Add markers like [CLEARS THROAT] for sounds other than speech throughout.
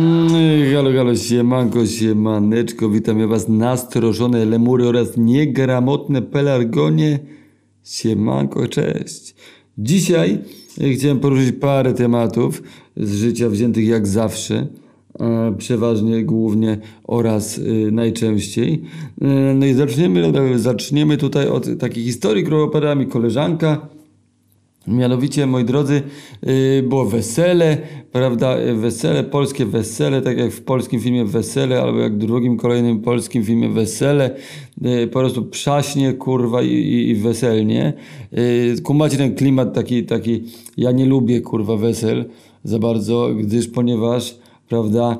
Mm, Halo, halo, siemanko, siemaneczko, witam ja was nastrożone lemury oraz niegramotne pelargonie. Siemanko, cześć. Dzisiaj e, chciałem poruszyć parę tematów z życia wziętych jak zawsze, e, przeważnie, głównie oraz e, najczęściej. No i zaczniemy, zaczniemy tutaj od takiej historii, którą opowiadała mi koleżanka. Mianowicie, moi drodzy, yy, było wesele, prawda? yy, Wesele, polskie wesele, tak jak w polskim filmie Wesele, albo jak w drugim, kolejnym polskim filmie Wesele. Yy, Po prostu przaśnie, kurwa, i, i, i weselnie. Kumacie ten klimat taki, taki, ja nie lubię, kurwa, wesel za bardzo, gdyż, ponieważ, prawda,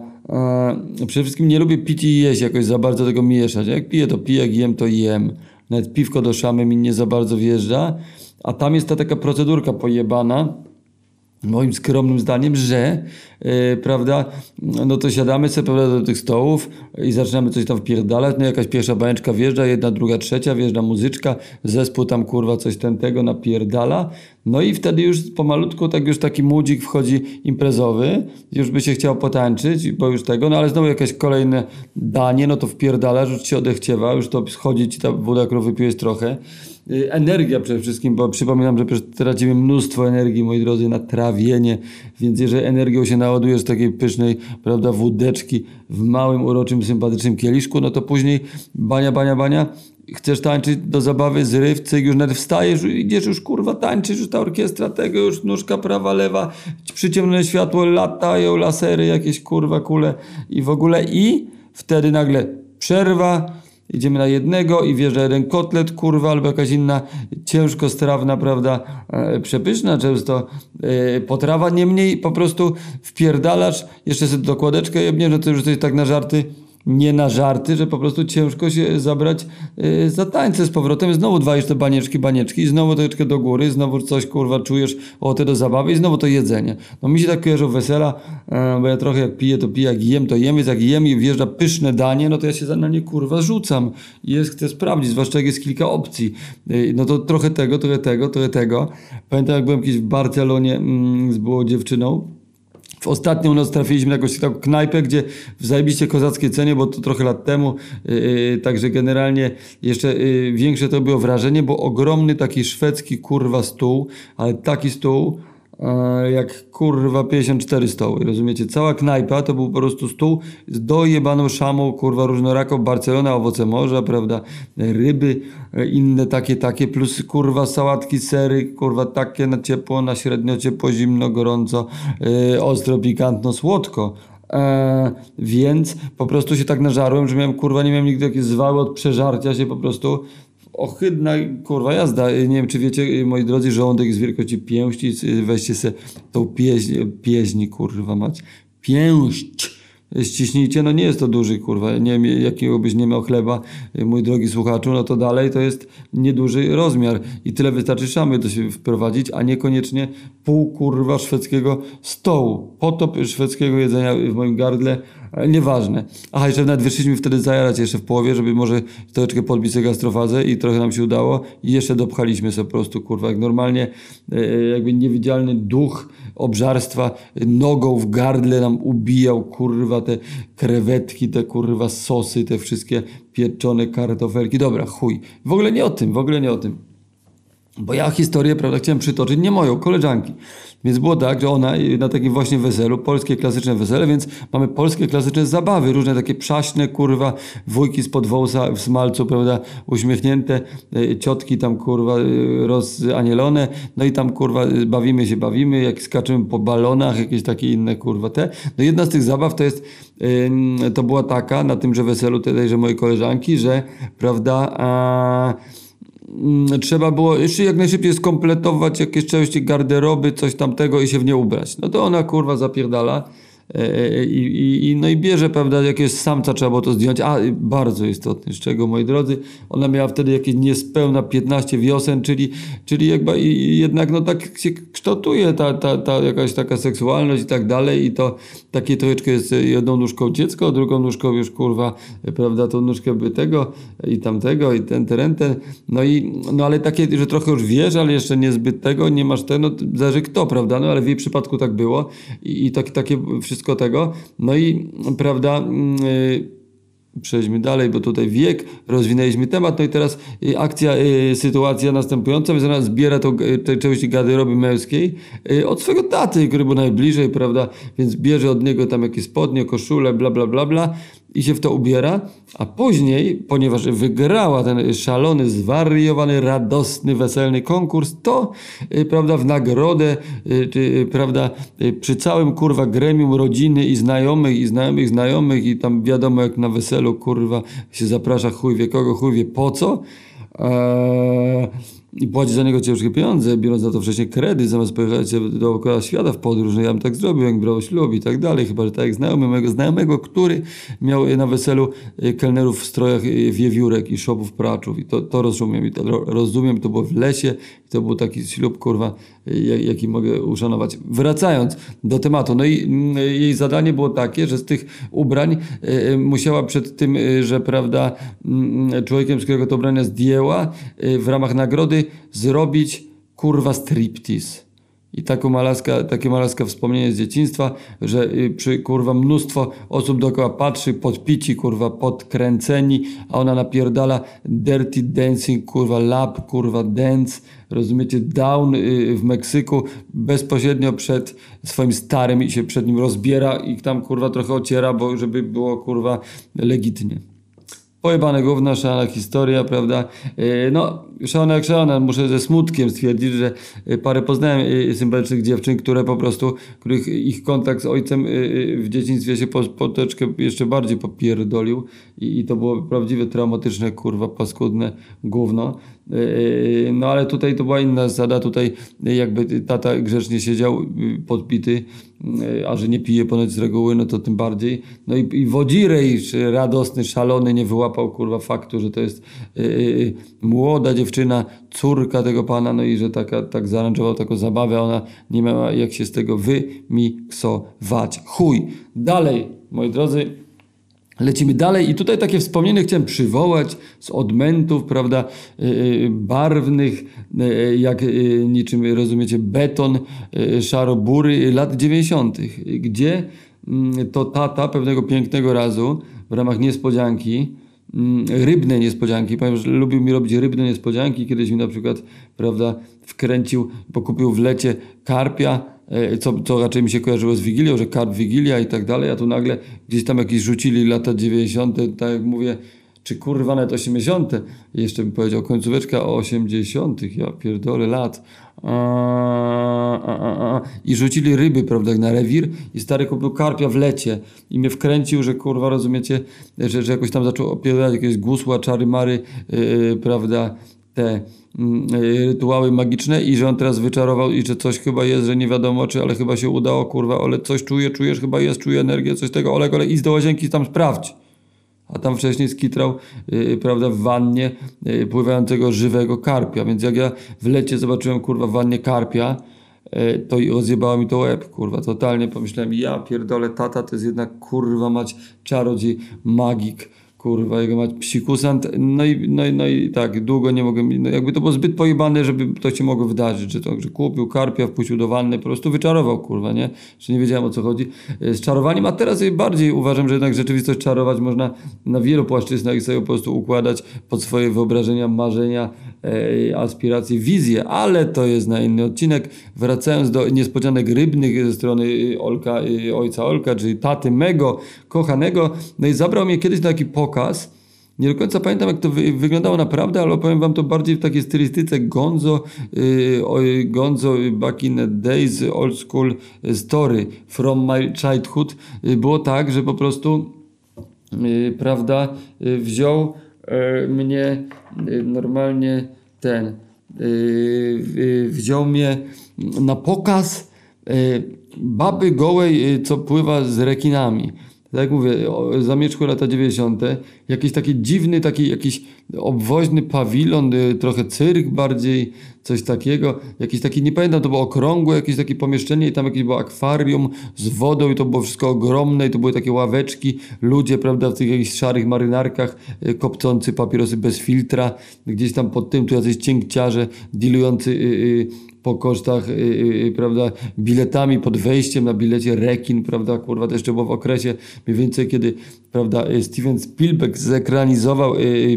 przede wszystkim nie lubię pić i jeść jakoś za bardzo tego mieszać. Jak piję, to piję, jak jem, to jem. Nawet piwko do szamy mi nie za bardzo wjeżdża. A tam jest ta taka procedurka pojebana, moim skromnym zdaniem, że yy, prawda, no to siadamy sobie prawda, do tych stołów i zaczynamy coś tam wpierdalać, no jakaś pierwsza bajeczka wjeżdża, jedna, druga, trzecia, wjeżdża muzyczka, zespół tam kurwa coś ten tego napierdala, no i wtedy już pomalutku tak już taki młodzik wchodzi imprezowy, już by się chciał potańczyć, bo już tego, no ale znowu jakieś kolejne danie, no to wpierdala, już ci odechciewa, już to schodzi ci ta woda, którą wypiłeś trochę, Energia przede wszystkim, bo przypominam, że tracimy mnóstwo energii, moi drodzy, na trawienie, więc jeżeli energią się naładujesz takiej pysznej, prawda, wódeczki w małym, uroczym, sympatycznym kieliszku, no to później bania, bania, bania, chcesz tańczyć do zabawy, zryw, cyk, już nawet wstajesz, idziesz już, kurwa, tańczysz, już ta orkiestra tego, już nóżka prawa, lewa, przyciemne światło, latają lasery, jakieś, kurwa, kule i w ogóle i wtedy nagle przerwa, Idziemy na jednego i wjeżdża jeden kotlet, kurwa, albo jakaś inna ciężko strawna, prawda, e, przepyszna często e, potrawa. Niemniej po prostu wpierdalasz, jeszcze sobie dokładeczkę jebnie, no to już coś tak na żarty, nie na żarty, że po prostu ciężko się zabrać e, za tańce z powrotem. Znowu dwa jeszcze banieczki, banieczki, i znowu troszeczkę do góry, znowu coś, kurwa, czujesz ochotę do zabawy i znowu to jedzenie. No mi się tak kojarzą wesela, e, bo ja trochę jak piję, to piję, jak jem, to jem, więc jak jem i wjeżdża pyszne danie, no to ja się na nie kurwa rzucam jest, chcę sprawdzić, zwłaszcza jak jest kilka opcji. E, No to trochę tego, trochę tego, trochę tego. Pamiętam jak byłem kiedyś w Barcelonie mm, z byłą dziewczyną, w ostatnią noc trafiliśmy na jakąś taką knajpę, gdzie w zajebiście kozackiej cenie, bo to trochę lat temu, yy, także generalnie jeszcze yy, większe to było wrażenie, bo ogromny taki szwedzki kurwa stół, ale taki stół, jak kurwa 54 stoły, rozumiecie? Cała knajpa to był po prostu stół z dojebaną szamą, kurwa różnoraką, Barcelona, owoce morza, prawda, ryby, yy, inne takie, takie, plus kurwa sałatki, sery, kurwa takie na ciepło, na średnio ciepło, zimno, gorąco, yy, ostro, pikantno, słodko. E, więc po prostu się tak nażarłem, że miałem, kurwa, nie miałem nigdy jakieś zwały od przeżarcia się po prostu. Ohydna, kurwa, jazda. Nie wiem, czy wiecie, moi drodzy, żołądek jest wielkości pięści. Weźcie se tą pieśń, pieśń, kurwa mać. Pięść ściśnijcie, no nie jest to duży, kurwa, nie wiem, jakiego byś nie miał chleba, mój drogi słuchaczu, no to dalej to jest nieduży rozmiar i tyle wystarczy szamy do siebie wprowadzić, a niekoniecznie pół, kurwa, szwedzkiego stołu, potop szwedzkiego jedzenia w moim gardle, nieważne. Aha, jeszcze nawet wyszliśmy wtedy zajarać jeszcze w połowie, żeby może troszeczkę podbić sobie gastrofazę i trochę nam się udało i jeszcze dopchaliśmy sobie po prostu, kurwa, jak normalnie e, jakby niewidzialny duch obżarstwa nogą w gardle nam ubijał, kurwa, te krewetki, te kurwa sosy, te wszystkie pieczone kartofelki. Dobra, chuj. W ogóle nie o tym, w ogóle nie o tym. Bo ja historię, prawda, chciałem przytoczyć, nie moją, koleżanki. Więc było tak, że ona y, na takim właśnie weselu, polskie klasyczne wesele, więc mamy polskie klasyczne zabawy, różne takie przaśne, kurwa, wujki spod wąsa w smalcu, prawda, uśmiechnięte, y, ciotki tam, kurwa, y, rozanielone, no i tam, kurwa, bawimy się, bawimy, jak skaczemy po balonach, jakieś takie inne, kurwa, te. No jedna z tych zabaw to jest, to była taka, na tymże weselu tejże mojej koleżanki, że, prawda, a, trzeba było jeszcze jak najszybciej skompletować jakieś części garderoby, coś tamtego i się w nie ubrać. No to ona kurwa zapierdala i, i, i, no i bierze, prawda, jakiegoś samca trzeba było to zdjąć. A, bardzo istotny, z czego, moi drodzy, ona miała wtedy jakieś niespełna 15 wiosen, czyli, czyli jakby i- jednak no tak się kształtuje ta, ta, ta jakaś taka seksualność i tak dalej i to takie troszeczkę jest jedną nóżką dziecko, drugą nóżką już kurwa, prawda, tą nóżkę by tego i tamtego i ten, ten, ten. No i, no ale takie, że trochę już wiesz, ale jeszcze niezbyt tego, nie masz tego, no zależy kto, prawda, no ale w jej przypadku tak było i, i tak, takie wszystko wszystko tego. No i prawda, mm, y, Przejdźmy dalej, bo tutaj wiek, rozwinęliśmy temat, no i teraz y, akcja, y, sytuacja następująca, więc ona zbiera to, y, tej części garderoby męskiej od swojego taty, który był najbliżej, prawda, więc bierze od niego tam jakieś spodnie, koszule, bla, bla, bla, bla i się w to ubiera, a później, ponieważ wygrała ten szalony, zwariowany, radosny, weselny konkurs, to, y, prawda, w nagrodę, y, y, prawda, przy całym, kurwa, gremium rodziny i znajomych, i znajomych, znajomych i tam wiadomo jak na weselu, kurwa, się zaprasza chuj wie kogo, chuj wie po co, eee, i płaci za niego ciężkie pieniądze, biorąc za to wcześniej kredyt, zamiast pojechać dookoła świata w podróż, no ja bym tak zrobił, jak brał ślub i tak dalej, chyba, że tak jak znajomy mojego znajomego, który miał na weselu y, kelnerów w strojach y, wiewiórek i szopów praczów. I to, to rozumiem, i to ro- rozumiem, to było w lesie i to był taki ślub, kurwa, jak- jaki mogę uszanować. Wracając do tematu, no i mm, jej zadanie było takie, że z tych ubrań musiała przed tym, że prawda, mm, człowiekiem, z którego to ubrania zdjęła, w ramach nagrody zrobić kurwa striptease. I taką malaska, takie malaska wspomnienie z dzieciństwa, że y, przy kurwa mnóstwo osób dookoła patrzy, podpici, kurwa podkręceni, a ona napierdala dirty dancing, kurwa lap, kurwa dance, rozumiecie, down y, w Meksyku bezpośrednio przed swoim starym i się przed nim rozbiera i tam kurwa trochę ociera, bo żeby było kurwa legitnie. Pojebane gówno, szalona historia, prawda? Yy, No, szalona jak szalona, muszę ze smutkiem stwierdzić, że yy, parę poznałem yy, sympatycznych dziewczyn, które po prostu, których ich kontakt z ojcem w dzieciństwie się po, jeszcze bardziej popierdolił i, i to było prawdziwie traumatyczne, kurwa, paskudne gówno. Yy, No ale tutaj to była inna zasada, tutaj yy, jakby tata grzecznie siedział yy, podpity, yy, a że nie pije ponoć z reguły, no to tym bardziej. No i, i wodzirej radosny, szalony nie wyłapał kurwa faktu, że to jest yy, yy, młoda dziewczyna, córka tego pana, no i że taka, tak zaaranżował taką zabawę, ona nie miała jak się z tego wymiksować. Chuj! Dalej, moi drodzy, Lecimy dalej i tutaj takie wspomnienie chciałem przywołać z odmentów, prawda, yy, yy, barwnych, yy, jak niczym rozumiecie beton, szarobury lat 90., gdzie mm, to tata pewnego pięknego razu w ramach niespodzianki, mm, rybne niespodzianki, powiem, że lubił mi robić rybne niespodzianki, kiedyś mi na przykład, prawda, wkręcił, bo kupił w lecie karpia, co, co raczej mi się kojarzyło z Wigilią, że karp Wigilia i tak dalej, a tu nagle gdzieś tam jakieś rzucili lata 90., tak jak mówię, czy kurwa nawet 80., jeszcze bym powiedział końcóweczka o 80., ja pierdolę lat. A, a, a. I rzucili ryby, prawda, na rewir i stary kupił karpia w lecie i mnie wkręcił, że kurwa, rozumiecie, że, że jakoś tam zaczął opierać jakieś gusła, czary mary, yy, prawda, te mm, y, rytuały magiczne i że on teraz wyczarował i że coś chyba jest, że nie wiadomo czy, ale chyba się udało, kurwa, ale coś czuję, czujesz, chyba jest, czuję energię, coś tego, Olek, ale idź do łazienki tam sprawdź. A tam wcześniej skitrał, yy, prawda, w wannie yy, pływającego żywego karpia, więc jak ja w lecie zobaczyłem, kurwa, w wannie karpia, yy, to rozjebało mi to łeb, kurwa, totalnie pomyślałem, ja pierdolę, tata to jest jednak, kurwa, mać czarodziej, magik, kurwa, jego mać psikusant, no i, no, i, no i tak, długo nie mogę, no jakby to było zbyt pojebane, żeby to się mogło wydarzyć, że to, że kupił karpia, wpuścił do wanny, po prostu wyczarował, kurwa, nie? Że nie wiedziałem o co chodzi e, z czarowaniem, a teraz bardziej uważam, że jednak rzeczywistość czarować można na wielu płaszczyznach i sobie po prostu układać pod swoje wyobrażenia, marzenia, e, aspiracje, wizje, ale to jest na inny odcinek. Wracając do niespodzianek rybnych ze strony y, Olka, y, ojca Olka, czyli taty mego kochanego, no i zabrał mnie kiedyś na taki pokaz, nie do końca pamiętam, jak to wy, wyglądało naprawdę, ale opowiem wam to bardziej w takiej stylistyce gonzo, yy, gonzo back in the days, old school story from my childhood. Yy, było tak, że po prostu, yy, prawda, yy, wziął mnie yy, normalnie ten, yy, wziął mnie na pokaz baby gołej, co pływa z rekinami tak jak mówię, o zamieczku lata 90., jakiś taki dziwny, taki jakiś obwoźny pawilon, y, trochę cyrk bardziej, coś takiego, jakiś taki, nie pamiętam, to było okrągłe, jakieś takie pomieszczenie i tam jakieś było akwarium z wodą i to było wszystko ogromne i to były takie ławeczki, ludzie, prawda, w tych jakichś szarych marynarkach, y, kopcący papierosy bez filtra, gdzieś tam pod tym tu jacyś cięgciarze, dealujący y, y, po kosztach, y, y, prawda, biletami pod wejściem na bilecie rekin, prawda, kurwa, to jeszcze było w okresie mniej więcej, kiedy, prawda, y, Steven Spielberg zekranizował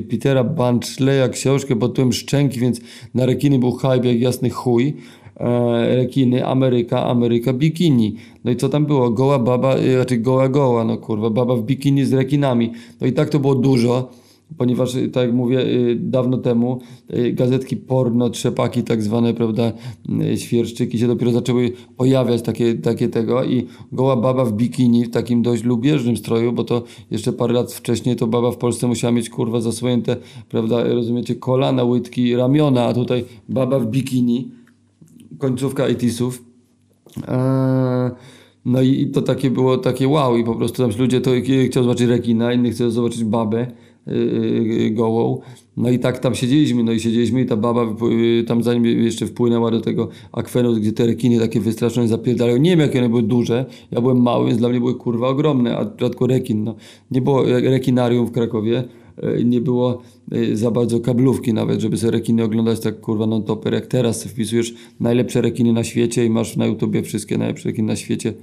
Petera Banchleya książkę pod tytułem Szczęki, więc na rekiny był hype jak jasny chuj. E, rekiny, Ameryka, Ameryka, bikini. No i co tam było? Goła baba, znaczy goła goła, no kurwa, baba w bikini z rekinami. No i tak to było dużo ponieważ, y, tak jak mówię, y, dawno temu y, gazetki porno, trzepaki tak zwane, prawda, świerszczyki się dopiero zaczęły pojawiać, takie, takie tego i goła baba w bikini, w takim dość lubieżnym stroju, bo to jeszcze parę lat wcześniej to baba w Polsce musiała mieć, kurwa, zasłonięte, prawda, rozumiecie, kolana, łydki, ramiona, a tutaj baba w bikini, końcówka 80 eee, no i to takie było takie wow i po prostu tam ludzie to chciał zobaczyć rekina, inny chciał zobaczyć babę, gołą. No i tak tam siedzieliśmy, no i siedzieliśmy i ta baba tam zanim jeszcze wpłynęła do tego akwenu, gdzie te rekiny takie wystraszone zapierdalają. Nie wiem jakie one były duże, ja byłem mały, więc dla mnie były kurwa ogromne, a rzadko rekin, no. Nie było rekinarium w Krakowie, y, nie było y, za bardzo kablówki nawet, żeby sobie rekiny oglądać tak kurwa non-topper, jak teraz wpisujesz najlepsze rekiny na świecie i masz na YouTubie wszystkie najlepsze rekiny na świecie,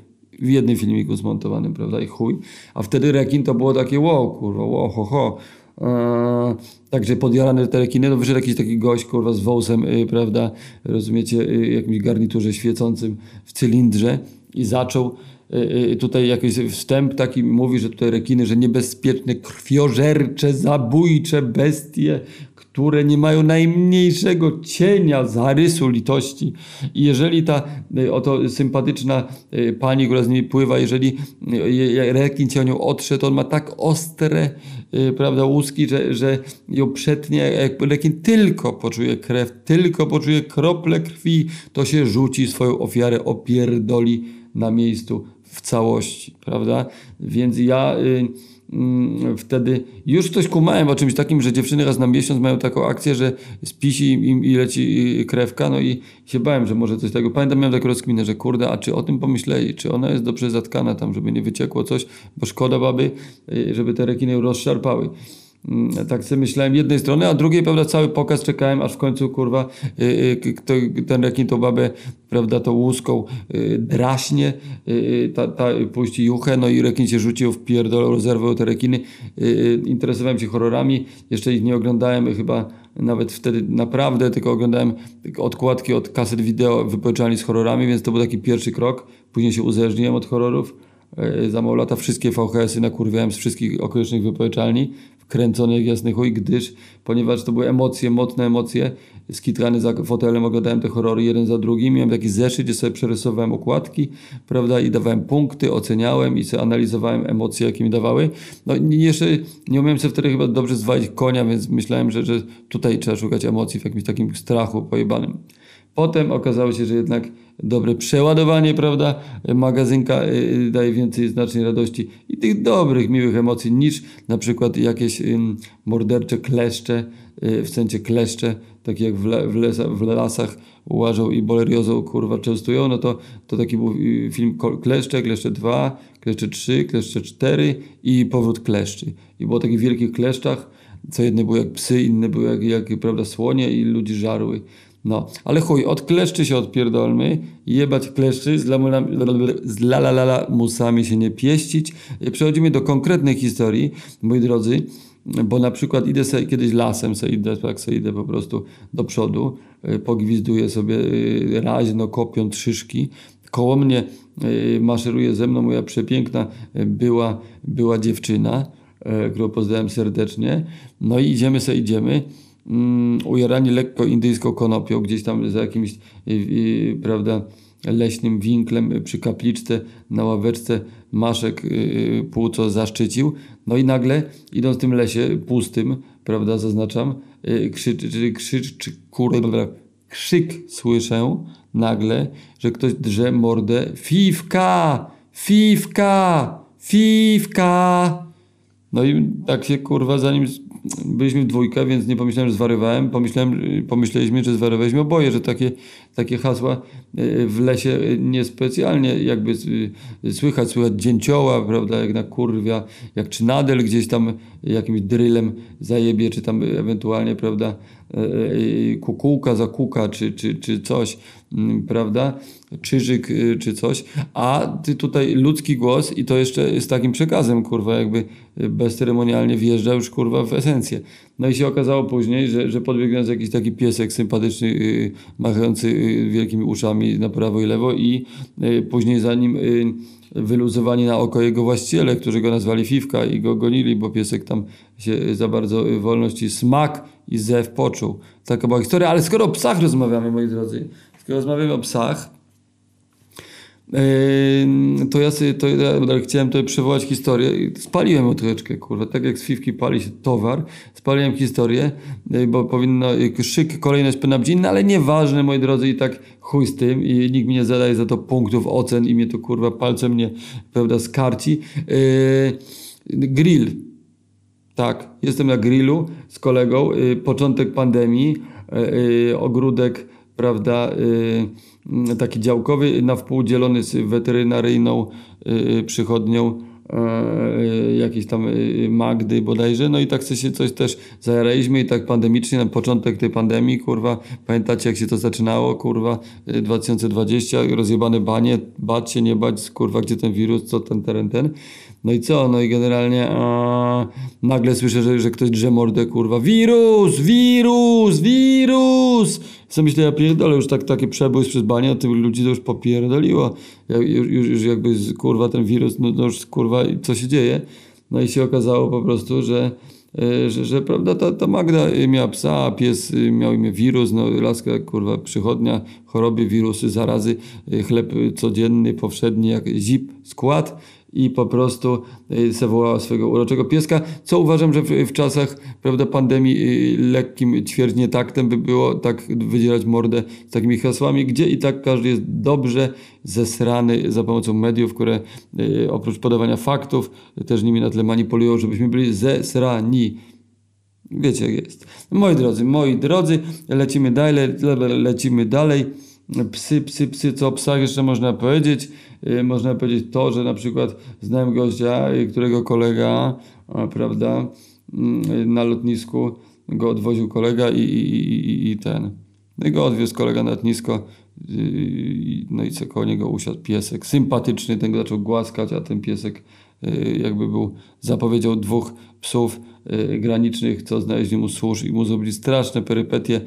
w jednym filmiku zmontowanym, prawda, i chuj. A wtedy rekin to było takie wow, kurwa, wow, ho, ho. Eee, także podjarane te rekiny, no wyszedł jakiś taki gość, kurwa, z wąsem, yy, prawda, rozumiecie, yy, jakimś garniturze świecącym w cylindrze i zaczął yy, tutaj jakiś wstęp taki mówi, że tutaj rekiny, że niebezpieczne, krwiożercze, zabójcze bestie, które nie mają najmniejszego cienia zarysu litości. I jeżeli ta y, oto sympatyczna y, pani, która z nimi pływa, jeżeli y, rekin cię o nią otrze, to on ma tak ostre prawda, łuski, że, że ją przetnie, rekin tylko poczuje krew, tylko poczuje krople krwi, to się rzuci swoją ofiarę, opierdoli na miejscu w całości, prawda? Więc ja... wtedy już coś kumałem o czymś takim, że dziewczyny raz na miesiąc mają taką akcję, że spisi im i leci krewka, no i się bałem, że może coś takiego. Pamiętam, miałem taką rozkminę, że kurde, a czy o tym pomyśleli, czy ona jest dobrze zatkana tam, żeby nie wyciekło coś, bo szkoda baby, y, żeby te rekiny rozszarpały. Mm, tak sobie myślałem jednej strony, a drugiej, prawda, cały pokaz czekałem, aż w końcu, kurwa, y, y, ten rekin tą babę, prawda, tą łuską y, draśnie, ta, ta puści juchę, no i rekin się rzucił w pierdolę, rozerwał te rekiny. Interesowałem się horrorami, jeszcze ich nie oglądałem, chyba nawet wtedy naprawdę, tylko oglądałem odkładki od kaset wideo wypożyczalni z horrorami, więc to był taki pierwszy krok. Później się uzależniłem od horrorów za mało lata wszystkie VHS-y nakurwiałem z wszystkich okolicznych wypożyczalni kręcony jak jasny chuj, gdyż, ponieważ to były emocje, mocne emocje, skitrany za fotelem oglądałem te horrory jeden za drugim, miałem taki zeszyt, gdzie sobie przerysowałem okładki, prawda, i dawałem punkty, oceniałem i sobie analizowałem emocje, jakie mi dawały. No jeszcze nie umiałem sobie wtedy chyba dobrze zwalić konia, więc myślałem, że, że tutaj trzeba szukać emocji w jakimś takim strachu pojebanym. Potem okazało się, że jednak dobre przeładowanie, prawda, magazynka y, y, daje więcej znacznej radości i tych dobrych, miłych emocji niż na przykład jakieś mordercze kleszcze, y, w sensie kleszcze, takie jak w, le, w, lesa, w lasach łażą i boleriozą kurwa częstują, no to, to taki był film Kleszcze, Kleszcze 2, Kleszcze 3, Kleszcze 4 i Powrót Kleszczy. I było takich wielkich kleszczach, co jedne były jak psy, inne były jak, jak prawda, słonie i ludzi żarły. No, ale chuj, od kleszczy się odpierdolmy, jebać kleszczy, z, lamula, z musami się nie pieścić. Przechodzimy do konkretnej historii, moi drodzy, bo na przykład idę sobie kiedyś lasem, sobie idę, tak sobie idę po prostu do przodu, y, pogwizduję sobie y, raźno, kopiąc szyszki. Koło mnie maszeruje ze mną moja przepiękna była, była dziewczyna, którą pozdrawiam serdecznie. No i idziemy sobie, idziemy ujarani lekko indyjską konopią, gdzieś tam za jakimś, y, y, prawda, leśnym winklem przy kapliczce na ławeczce Maszek y, płuco zaszczycił. No i nagle, idąc w tym lesie pustym, prawda, zaznaczam, y, krzycz, krzycz, krzycz kurde, krzyk słyszę nagle, że ktoś drze mordę. Fifka! Fifka! Fifka! No i tak się kurwa zanim byliśmy w dwójkę, więc nie pomyślałem, że zwariowałem. Pomyślałem, pomyśleliśmy, że zwariowaliśmy oboje, że takie, takie hasła e, w lesie niespecjalnie jakby słychać, słychać dzięcioła, prawda, jak na kurwia, jak czy nadel gdzieś tam jakimś drylem zajebie, czy tam ewentualnie, prawda, kukułka zakuka, czy, czy, czy coś, prawda? Czyżyk, y, czy coś, a ty tutaj ludzki głos i to jeszcze z takim przekazem, kurwa, jakby bezceremonialnie wjeżdża już, kurwa, w esencję. No i się okazało później, że, że podbiegając jakiś taki piesek sympatyczny, yy, machający yy, wielkimi uszami na prawo i lewo i yy, później za nim wyluzowani na oko jego właściciele, którzy go nazwali Fifka i go gonili, bo piesek tam się za bardzo wolności smak i zew poczuł. Taka była historia, ale skoro o psach rozmawiamy, moi drodzy, rozmawiamy o psach, to ja sobie to, ja chciałem tutaj przywołać historię. Spaliłem ją troszeczkę, kurwa. Tak jak z Fifki pali się towar, spaliłem historię, y, bo powinno szyk, kolejność powinna być inna, ale nieważne, moi drodzy, i tak chuj z tym i nikt mi nie zadaje za to punktów, ocen i mnie to kurwa palcem mnie, prawda, skarci. Yy, grill. Tak, jestem na grillu z kolegą. Yy, początek pandemii, yy, ogródek, prawda, Mm, taki działkowy, na wpół dzielony z weterynaryjną y, przychodnią y, jakiejś tam y, Magdy bodajże, no i tak się coś też zajaraliśmy i tak pandemicznie, na początek tej pandemii, kurwa, pamiętacie jak się to zaczynało, kurwa, 2020, rozjebane banie, bać się, nie bać, kurwa, gdzie ten wirus, co ten teren, ten, no i co? No i generalnie a, nagle słyszę, że, że ktoś drze mordę, kurwa. Wirus! Wirus! Wirus! Co myślę, ja pierdolę, już tak, taki przebłysk przez banie, a tych ludzi to już popierdoliło. Ja, już, już, jakby, kurwa, ten wirus, no, no już, kurwa, co się dzieje? No i się okazało po prostu, że e, że, że prawda, ta, ta Magda miała psa, a pies miał imię wirus, no laska, kurwa, przychodnia, choroby, wirusy, zarazy, e, chleb codzienny, powszedni, jak zip, skład i po prostu y, zawołała swojego uroczego pieska, co uważam, że w, w czasach prawda, pandemii y, lekkim ćwierćnietaktem by było tak wydzielać mordę z takimi hasłami, gdzie i tak każdy jest dobrze zesrany za pomocą mediów, które y, oprócz podawania faktów też nimi na tle manipulują, żebyśmy byli zesrani. Wiecie jak jest. Moi drodzy, moi drodzy, lecimy dalej, lecimy dalej. Psy, psy, psy, co o psach jeszcze można powiedzieć? Y, można powiedzieć to, że na przykład znałem gościa, y, którego kolega, prawda, mm, na lotnisku go odwoził kolega i, i, i ten. No i go odwiózł kolega na lotnisko, y, no i co koło niego usiadł piesek, sympatyczny, ten go zaczął głaskać, a ten piesek jakby był, zapowiedział dwóch psów granicznych, co znaleźli mu służ i mu zrobili straszne perypetie.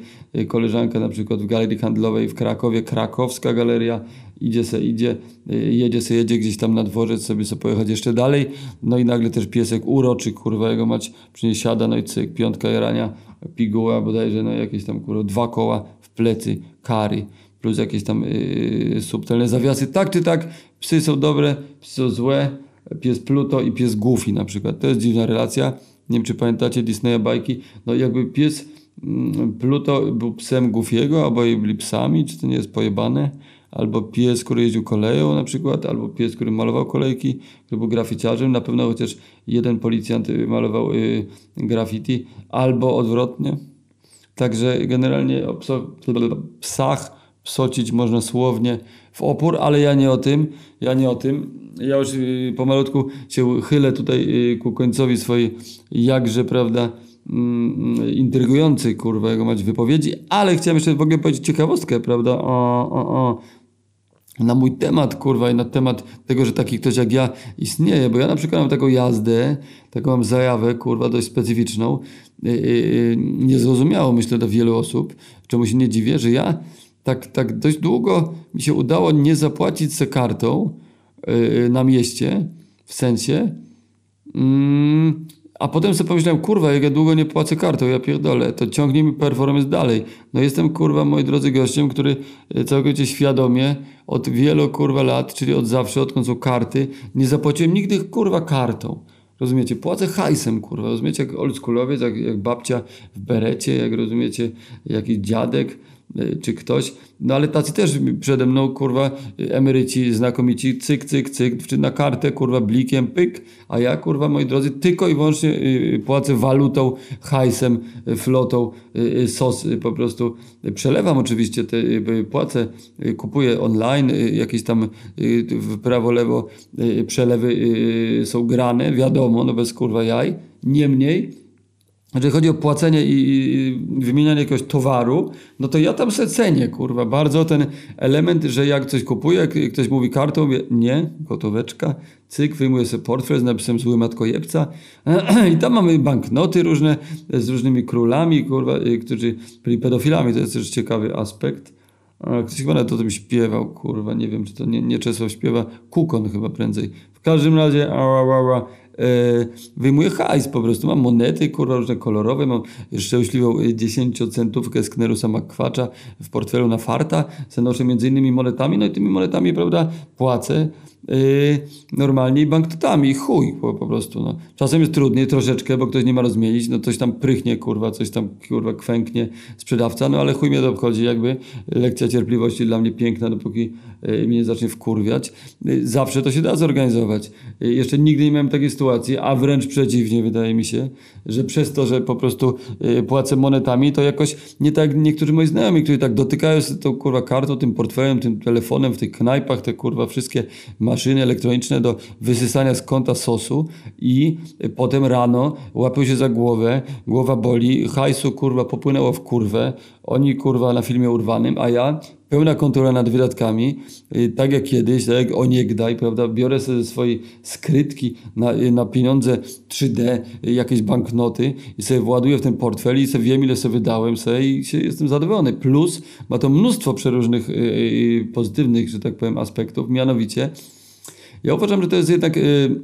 Koleżanka na przykład w galerii handlowej w Krakowie, krakowska galeria, idzie se, idzie, y, jedzie se, jedzie gdzieś tam na dworzec sobie sobie pojechać jeszcze dalej, no i nagle też piesek uroczy, kurwa, jego mać przy niej siada, no i cyk, piątka jarania, piguła bodajże, no jakieś tam, kurwa, dwa koła w plecy, kary, plus jakieś tam yy, subtelne zawiasy. Tak czy tak, psy są dobre, psy są złe, pies Pluto i pies Goofy na przykład. To jest dziwna relacja. Nie wiem, czy pamiętacie Disneya bajki. No jakby pies mm, Pluto był psem Goofiego, albo byli psami, czy to nie jest pojebane? albo pies, który jeździł koleją na przykład, albo pies, który malował kolejki, który był graficiarzem, na pewno chociaż jeden policjant y, malował y, graffiti, albo odwrotnie. Także generalnie o psach psocić można słownie w opór, ale ja nie o tym, ja nie o tym. Ja już y, pomalutku się chylę tutaj ku końcowi swojej jakże, prawda, mm, intrygującej, kurwa, jego mać wypowiedzi, ale chciałem jeszcze w ogóle powiedzieć ciekawostkę, prawda, o, o, o na mój temat, kurwa, i na temat tego, że taki ktoś jak ja istnieje, bo ja na przykład mam taką jazdę, taką mam zajawę, kurwa, dość specyficzną, yy, yy, niezrozumiałą, myślę, dla wielu osób, czemu się nie dziwię, że ja tak, tak dość długo mi się udało nie zapłacić se kartą yy, na mieście, w sensie, mm, a potem sobie pomyślałem, kurwa, jak ja długo nie płacę kartą, ja pierdolę, to ciągnie mi performance dalej. No jestem, kurwa, moi drodzy, gościem, który e, całkowicie świadomie od wielu, kurwa, lat, czyli od zawsze, odkąd są karty, nie zapłaciłem nigdy, kurwa, kartą. Rozumiecie? Płacę hajsem, kurwa. Rozumiecie? Jak oldschoolowiec, jak, jak babcia w berecie, jak rozumiecie, jakiś dziadek, czy ktoś, no ale tacy też przede mną, kurwa, emeryci znakomici, cyk, cyk, cyk, czy na kartę, kurwa, blikiem, pyk, a ja, kurwa, moi drodzy, tylko i wyłącznie y, płacę walutą, hajsem, flotą, y, y, sos po prostu. Przelewam oczywiście te, płacę, kupuję online, jakieś tam w prawo, lewo przelewy są grane, wiadomo, no bez kurwa jaj, niemniej jeżeli chodzi o płacenie i, i wymienianie jakiegoś towaru, no to ja tam se cenię, kurwa, bardzo ten element, że jak coś kupuję, ktoś mówi kartą, mówię, nie, gotóweczka, cyk, wyjmuję sobie portfel z napisem zły matkojebca [CLEARS THROAT] i tam mamy banknoty różne z różnymi królami, kurwa, którzy byli pedofilami, to jest też ciekawy aspekt. Ktoś chyba nawet o tym śpiewał, kurwa, nie wiem, czy to nie, nie Czesław śpiewa, Kukon chyba prędzej. W każdym razie, ała, ała, wyjmuję hajs po prostu, mam monety, kurwa, różne kolorowe, mam szczęśliwą e, 10-centówkę z Knerusa Makwacza w portfelu na farta, se noszę między innymi monetami, no i tymi monetami, prawda, płacę normalnie i banknotami, chuj po, po prostu, no. Czasem jest trudniej troszeczkę, bo ktoś nie ma rozmienić, no coś tam prychnie, kurwa, coś tam, kurwa, kwęknie sprzedawca, no ale chuj mnie to obchodzi, jakby lekcja cierpliwości dla mnie piękna, dopóki yy, mnie nie zacznie wkurwiać. Yy, zawsze to się da zorganizować. Yy, jeszcze nigdy nie miałem takiej sytuacji, a wręcz przeciwnie, wydaje mi się, że przez to, że po prostu yy, płacę monetami, to jakoś nie tak niektórzy moi znajomi, którzy tak dotykają się tą kurwa kartą, tym portfelem, tym telefonem w tych knajpach, te kurwa wszystkie maszyny elektroniczne do wysysania z konta sosu i potem rano łapią się za głowę, głowa boli, hajsu kurwa popłynęło w kurwę, oni kurwa na filmie urwanym, a ja pełna kontrola nad wydatkami, y, tak jak kiedyś, tak jak oniegdaj, prawda, biorę sobie ze swojej skrytki na, y, na pieniądze 3D, y, jakieś banknoty i sobie właduję w ten portfel i sobie wiem, ile sobie wydałem sobie i się, jestem zadowolony. Plus ma to mnóstwo przeróżnych y, y, pozytywnych, że tak powiem, aspektów, mianowicie ja uważam, że to jest jednak y,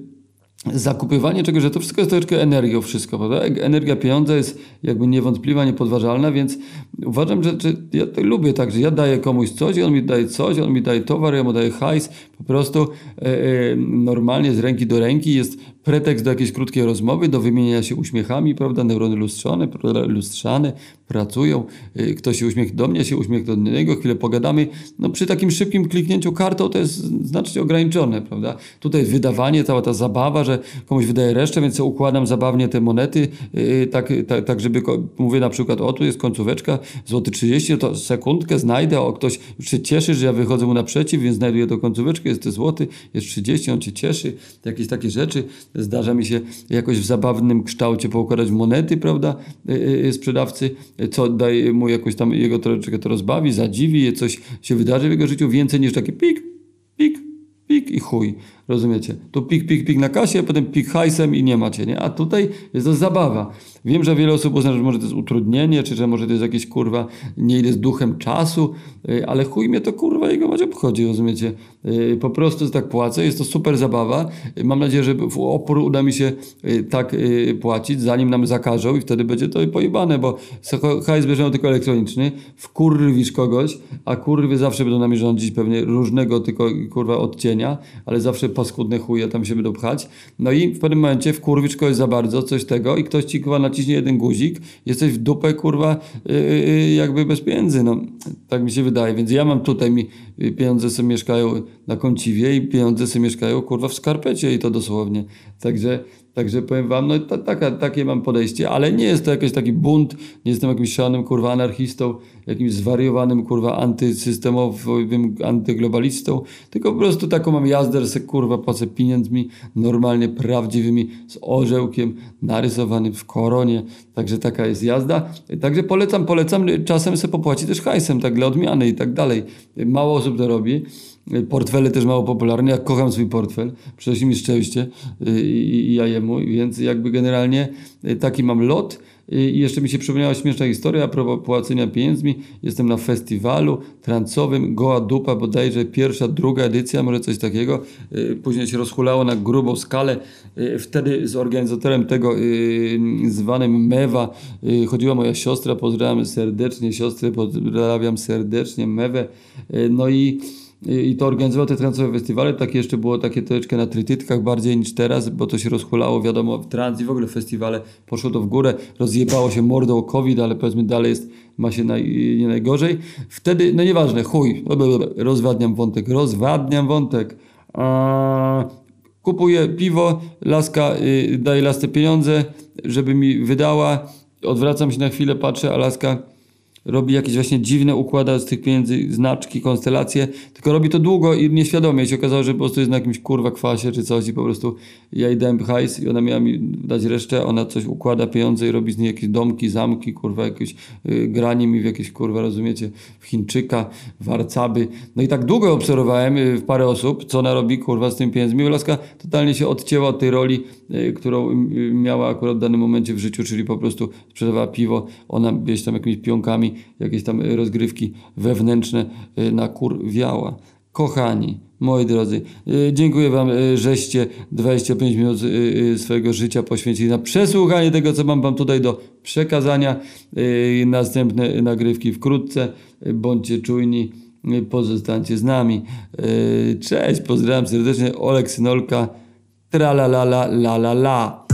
zakupywanie czegoś, że to wszystko jest troszeczkę energią, wszystko, prawda? Energia pieniądza jest jakby niewątpliwa, niepodważalna, więc uważam, że, że ja lubię tak, że ja daję komuś coś, on mi daje coś, on mi daje towar, ja mu daję hajs, po prostu e, e, normalnie z ręki do ręki jest pretekst do jakiejś krótkiej rozmowy, do wymieniania się uśmiechami, prawda? Neurony lustrzane, prawda? lustrzane, pracują, y, ktoś się uśmiech do mnie, się uśmiech do niego, chwilę pogadamy. No przy takim szybkim kliknięciu kartą to jest znacznie ograniczone, prawda? Tutaj wydawanie, cała ta zabawa, że komuś wydaje resztę, więc układam zabawnie te monety, yy, tak, tak, tak, żeby, mówię na przykład, o tu jest końcóweczka, złoty 30, to sekundkę znajdę, o ktoś się cieszy, że ja wychodzę mu naprzeciw, więc znajduję tą końcóweczkę, jest to złoty, jest 30, on się cieszy, jakieś takie rzeczy. Zdarza mi się jakoś w zabawnym kształcie poukładać monety, prawda, yy, sprzedawcy, co daje mu jakoś tam, jego troszeczkę to rozbawi, zadziwi, coś się wydarzy w jego życiu, więcej niż takie pik, pik, pik i chuj. Rozumiecie? Tu pik, pik, pik na kasie, potem pik hajsem i nie macie, nie? A tutaj jest to zabawa. Wiem, że wiele osób uzna, że może to jest utrudnienie, czy że może to jest jakieś kurwa, nie idę z duchem czasu, y, ale chuj mnie to kurwa jego macie obchodzi, rozumiecie? Y, Po prostu tak płacę, jest to super zabawa. Y, Mam nadzieję, że w opór uda mi się tak płacić, zanim nam zakażą i wtedy będzie to pojebane, bo hajs bierzemy tylko elektroniczny, wkurwisz kogoś, a kurwy zawsze będą nami rządzić pewnie różnego tylko kurwa odcienia, ale zawsze paskudne chuje tam się będą pchać. No i w pewnym momencie wkurwisz kogoś za bardzo, coś tego i ktoś ci kurwa naciśnie jeden guzik, jesteś w dupę kurwa yy, jakby bez pieniędzy, no tak mi się wydaje, więc ja mam tutaj mi y, pieniądze sobie mieszkają na kąciwie i pieniądze sobie mieszkają kurwa w skarpecie i to dosłownie. Także Także powiem wam, no ta, taka, takie mam podejście, ale nie jest to jakiś taki bunt, nie jestem jakimś szalonym kurwa anarchistą, jakimś zwariowanym kurwa antysystemowym antyglobalistą, tylko po prostu taką mam jazdę, że se kurwa płacę pieniędzmi normalnie prawdziwymi z orzełkiem narysowanym w koronie, także taka jest jazda. Także polecam, polecam, czasem se popłaci też hajsem, tak dla odmiany i tak dalej. Mało osób to robi. Portfele też mało popularne. Ja kocham swój portfel. Przynosi mi szczęście y, i, ja jemu, więc jakby generalnie y, taki mam lot. Y, I jeszcze mi się przypomniała śmieszna historia a propos płacenia pieniędzmi. Jestem na festiwalu trancowym Goa Dupa, bodajże pierwsza, druga edycja, może coś takiego. Później się rozhulało na grubą skalę. Wtedy z organizatorem tego zwanym Mewa chodziła moja siostra. Pozdrawiam serdecznie siostrę, pozdrawiam serdecznie Mewę. No i i to organizował te transowe festiwale, takie jeszcze było takie troszeczkę na trytytkach bardziej niż teraz, bo to się rozhulało, wiadomo, w trans i w ogóle festiwale poszło to w górę, rozjebało się mordą COVID, ale powiedzmy dalej jest, ma się naj, nie najgorzej. Wtedy, no nieważne, chuj, rozwadniam wątek, rozwadniam wątek. A, kupuję piwo, laska y, daje lasce pieniądze, żeby mi wydała, odwracam się na chwilę, patrzę, a laska robi jakieś właśnie dziwne, układa z tych pieniędzy znaczki, konstelacje, tylko robi to długo i nieświadomie. I się okazało, że po prostu jest na jakimś kurwa kwasie czy coś i po prostu ja dałem hajs i ona miała mi dać resztę, ona coś układa pieniądze i robi z niej jakieś domki, zamki, kurwa, jakieś y, granie mi w jakieś, kurwa, rozumiecie, w Chińczyka, w Arcaby. No i tak długo obserwowałem y, w parę osób, co ona robi, kurwa, z tymi pieniędzmi. Laska totalnie się odcięła od tej roli, y, którą y, miała akurat w danym momencie w życiu, czyli po prostu sprzedawała piwo, ona gdzieś tam jakimiś pionkami, jakieś tam rozgrywki wewnętrzne y, nakurwiała. Kochani, moi drodzy, y, dziękuję Wam, y, żeście 25 minut swojego życia poświęcili na przesłuchanie tego, co mam Wam tutaj do przekazania. Następne nagrywki wkrótce. Bądźcie czujni, pozostańcie z nami. Cześć, pozdrawiam serdecznie, Olek Synolka, tra la la la la la la.